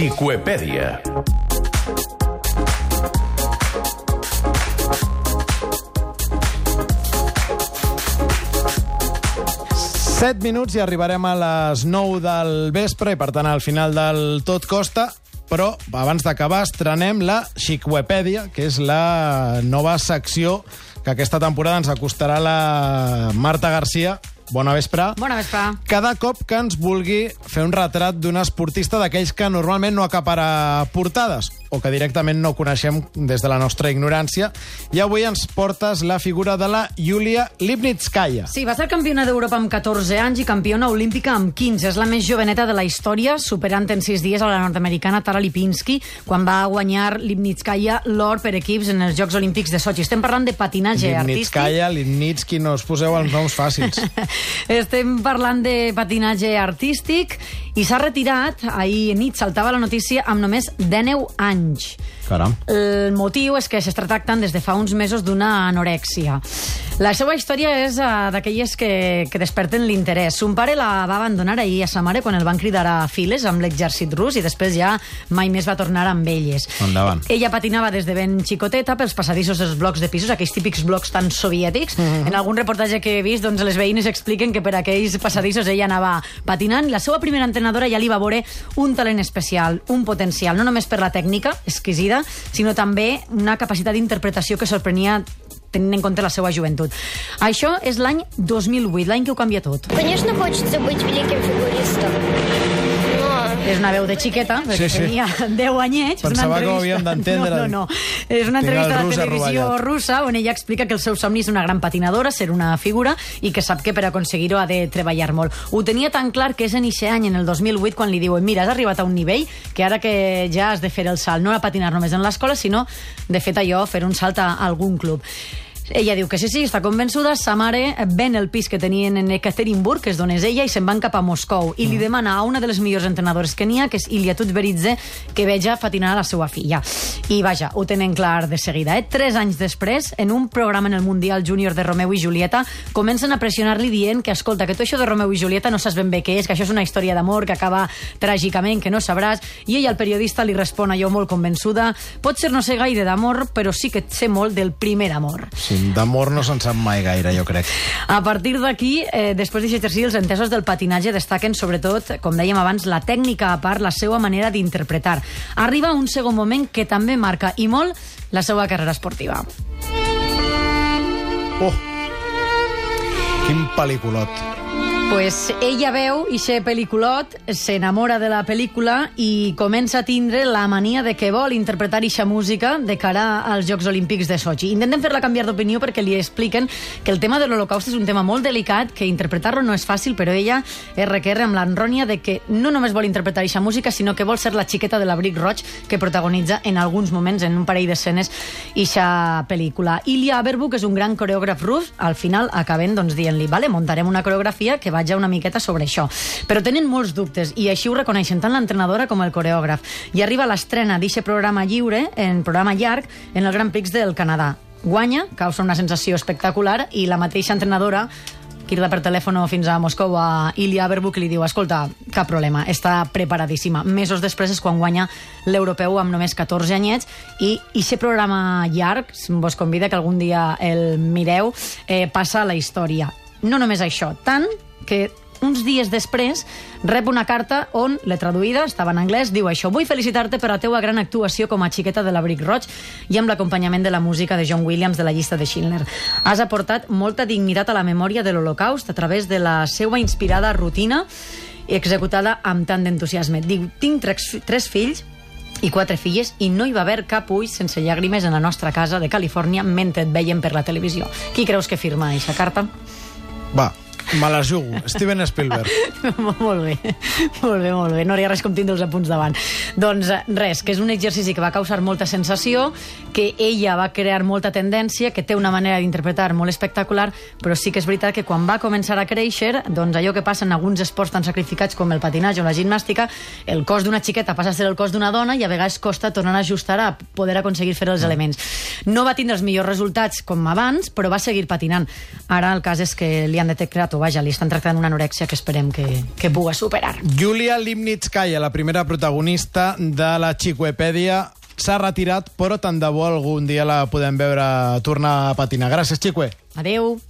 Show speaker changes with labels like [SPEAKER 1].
[SPEAKER 1] Psicoepèdia.
[SPEAKER 2] Set minuts i arribarem a les 9 del vespre i, per tant, al final del Tot Costa. Però, abans d'acabar, estrenem la Xicwepèdia, que és la nova secció que aquesta temporada ens acostarà la Marta Garcia. Bona vespre.
[SPEAKER 3] Bona vespre.
[SPEAKER 2] Cada cop que ens vulgui fer un retrat d'un esportista d'aquells que normalment no acapara portades o que directament no coneixem des de la nostra ignorància. I avui ens portes la figura de la Yulia Lipnitskaya.
[SPEAKER 3] Sí, va ser campiona d'Europa amb 14 anys i campiona olímpica amb 15. És la més joveneta de la història, superant en 6 dies a la nord-americana Tara Lipinski, quan va guanyar Lipnitskaya l'or per equips en els Jocs Olímpics de Sochi. Estem parlant de patinatge artístic.
[SPEAKER 2] Lipnitskaya, Lipnitsky, no us poseu els noms fàcils.
[SPEAKER 3] Estem parlant de patinatge artístic i s'ha retirat, ahir nit saltava la notícia, amb només 19 anys. grande.
[SPEAKER 2] Caram.
[SPEAKER 3] El motiu és que s'està tractant des de fa uns mesos d'una anorèxia. La seva història és uh, d'aquelles que, que desperten l'interès. Son pare la va abandonar ahir a sa mare quan el van cridar a files amb l'exèrcit rus i després ja mai més va tornar amb elles.
[SPEAKER 2] Endavant.
[SPEAKER 3] Ella patinava des de ben xicoteta pels passadissos dels blocs de pisos, aquells típics blocs tan soviètics. Mm -hmm. En algun reportatge que he vist, doncs, les veïnes expliquen que per aquells passadissos ella anava patinant. La seva primera entrenadora ja li va veure un talent especial, un potencial, no només per la tècnica exquisida, sinó també una capacitat d'interpretació que sorprenia tenint en compte la seva joventut. Això és l'any 2008, l'any que ho canvia tot.
[SPEAKER 4] Конечно, хочется быть великим фигуристом.
[SPEAKER 3] És una veu de xiqueta, perquè
[SPEAKER 2] Sí, sí.
[SPEAKER 3] tenia 10 anyets.
[SPEAKER 2] Pensava que ho havíem d'entendre.
[SPEAKER 3] No, no, no. És una entrevista
[SPEAKER 2] rus
[SPEAKER 3] televisió
[SPEAKER 2] arrovellat.
[SPEAKER 3] russa on ella explica que el seu somni és una gran patinadora, ser una figura, i que sap que per aconseguir-ho ha de treballar molt. Ho tenia tan clar que és en eixe any, en el 2008, quan li diuen mira, has arribat a un nivell que ara que ja has de fer el salt, no a patinar només en l'escola, sinó, de fet, allò, fer un salt a algun club. Ella diu que sí, sí, està convençuda. Sa mare ven el pis que tenien en Ekaterinburg, que és d'on és ella, i se'n van cap a Moscou. I li demana a una de les millors entrenadores que n'hi ha, que és Ilia Tutberidze, que veja patinar a la seva filla. I vaja, ho tenen clar de seguida. Eh? Tres anys després, en un programa en el Mundial Júnior de Romeu i Julieta, comencen a pressionar-li dient que, escolta, que tu això de Romeu i Julieta no saps ben bé què és, que això és una història d'amor que acaba tràgicament, que no sabràs. I ella, el periodista, li respon allò molt convençuda. Potser no sé gaire d'amor, però sí que sé molt del primer amor.
[SPEAKER 2] Sí, D'amor no se'n sap mai gaire, jo crec.
[SPEAKER 3] A partir d'aquí, eh, després d'aquest exercici, els entesos del patinatge destaquen sobretot, com dèiem abans, la tècnica a part, la seva manera d'interpretar. Arriba un segon moment que també marca, i molt, la seva carrera esportiva.
[SPEAKER 2] Oh! Quin pel·lículot.
[SPEAKER 3] Pues ella veu ixe pel·lículot, s'enamora de la pel·lícula i comença a tindre la mania de que vol interpretar ixa música de cara als Jocs Olímpics de Sochi. Intenten fer-la canviar d'opinió perquè li expliquen que el tema de l'Holocaust és un tema molt delicat, que interpretar-lo no és fàcil, però ella es requerre amb l'enrònia de que no només vol interpretar ixa música, sinó que vol ser la xiqueta de l'abric roig que protagonitza en alguns moments, en un parell d'escenes, ixa pel·lícula. Ilya Aberbuk és un gran coreògraf rus, al final acaben doncs, dient-li, vale, muntarem una coreografia que vaja una miqueta sobre això. Però tenen molts dubtes i així ho reconeixen tant l'entrenadora com el coreògraf. I arriba l'estrena d'eixe programa lliure, en programa llarg, en el Grand Prix del Canadà. Guanya, causa una sensació espectacular i la mateixa entrenadora crida per telèfon fins a Moscou a Ilya Aberbuk i li diu, escolta, cap problema, està preparadíssima. Mesos després és quan guanya l'europeu amb només 14 anyets i aquest programa llarg, vos convida que algun dia el mireu, eh, passa a la història. No només això, tant que uns dies després rep una carta on, l'he traduïda, estava en anglès, diu això, vull felicitar-te per la teua gran actuació com a xiqueta de l'abric roig i amb l'acompanyament de la música de John Williams de la llista de Schindler. Has aportat molta dignitat a la memòria de l'Holocaust a través de la seva inspirada rutina executada amb tant d'entusiasme. Diu, tinc tres, tres fills i quatre filles i no hi va haver cap ull sense llàgrimes en la nostra casa de Califòrnia mentre et veien per la televisió. Qui creus que firma aquesta carta?
[SPEAKER 2] Va, me la jugo. Steven Spielberg.
[SPEAKER 3] molt bé, molt bé, molt bé. No hi ha res com tindre els apunts davant. Doncs eh, res, que és un exercici que va causar molta sensació, que ella va crear molta tendència, que té una manera d'interpretar molt espectacular, però sí que és veritat que quan va començar a créixer, doncs allò que passa en alguns esports tan sacrificats com el patinatge o la gimnàstica, el cos d'una xiqueta passa a ser el cos d'una dona i a vegades costa tornar a ajustar a poder aconseguir fer els elements. No va tindre els millors resultats com abans, però va seguir patinant. Ara el cas és que li han detectat vaja, li estan tractant una anorèxia que esperem que, que pugui superar.
[SPEAKER 2] Julia Limnitskaya, la primera protagonista de la Chicuepèdia, s'ha retirat, però tant de bo algun dia la podem veure tornar a patinar. Gràcies, Xicue.
[SPEAKER 3] Adeu.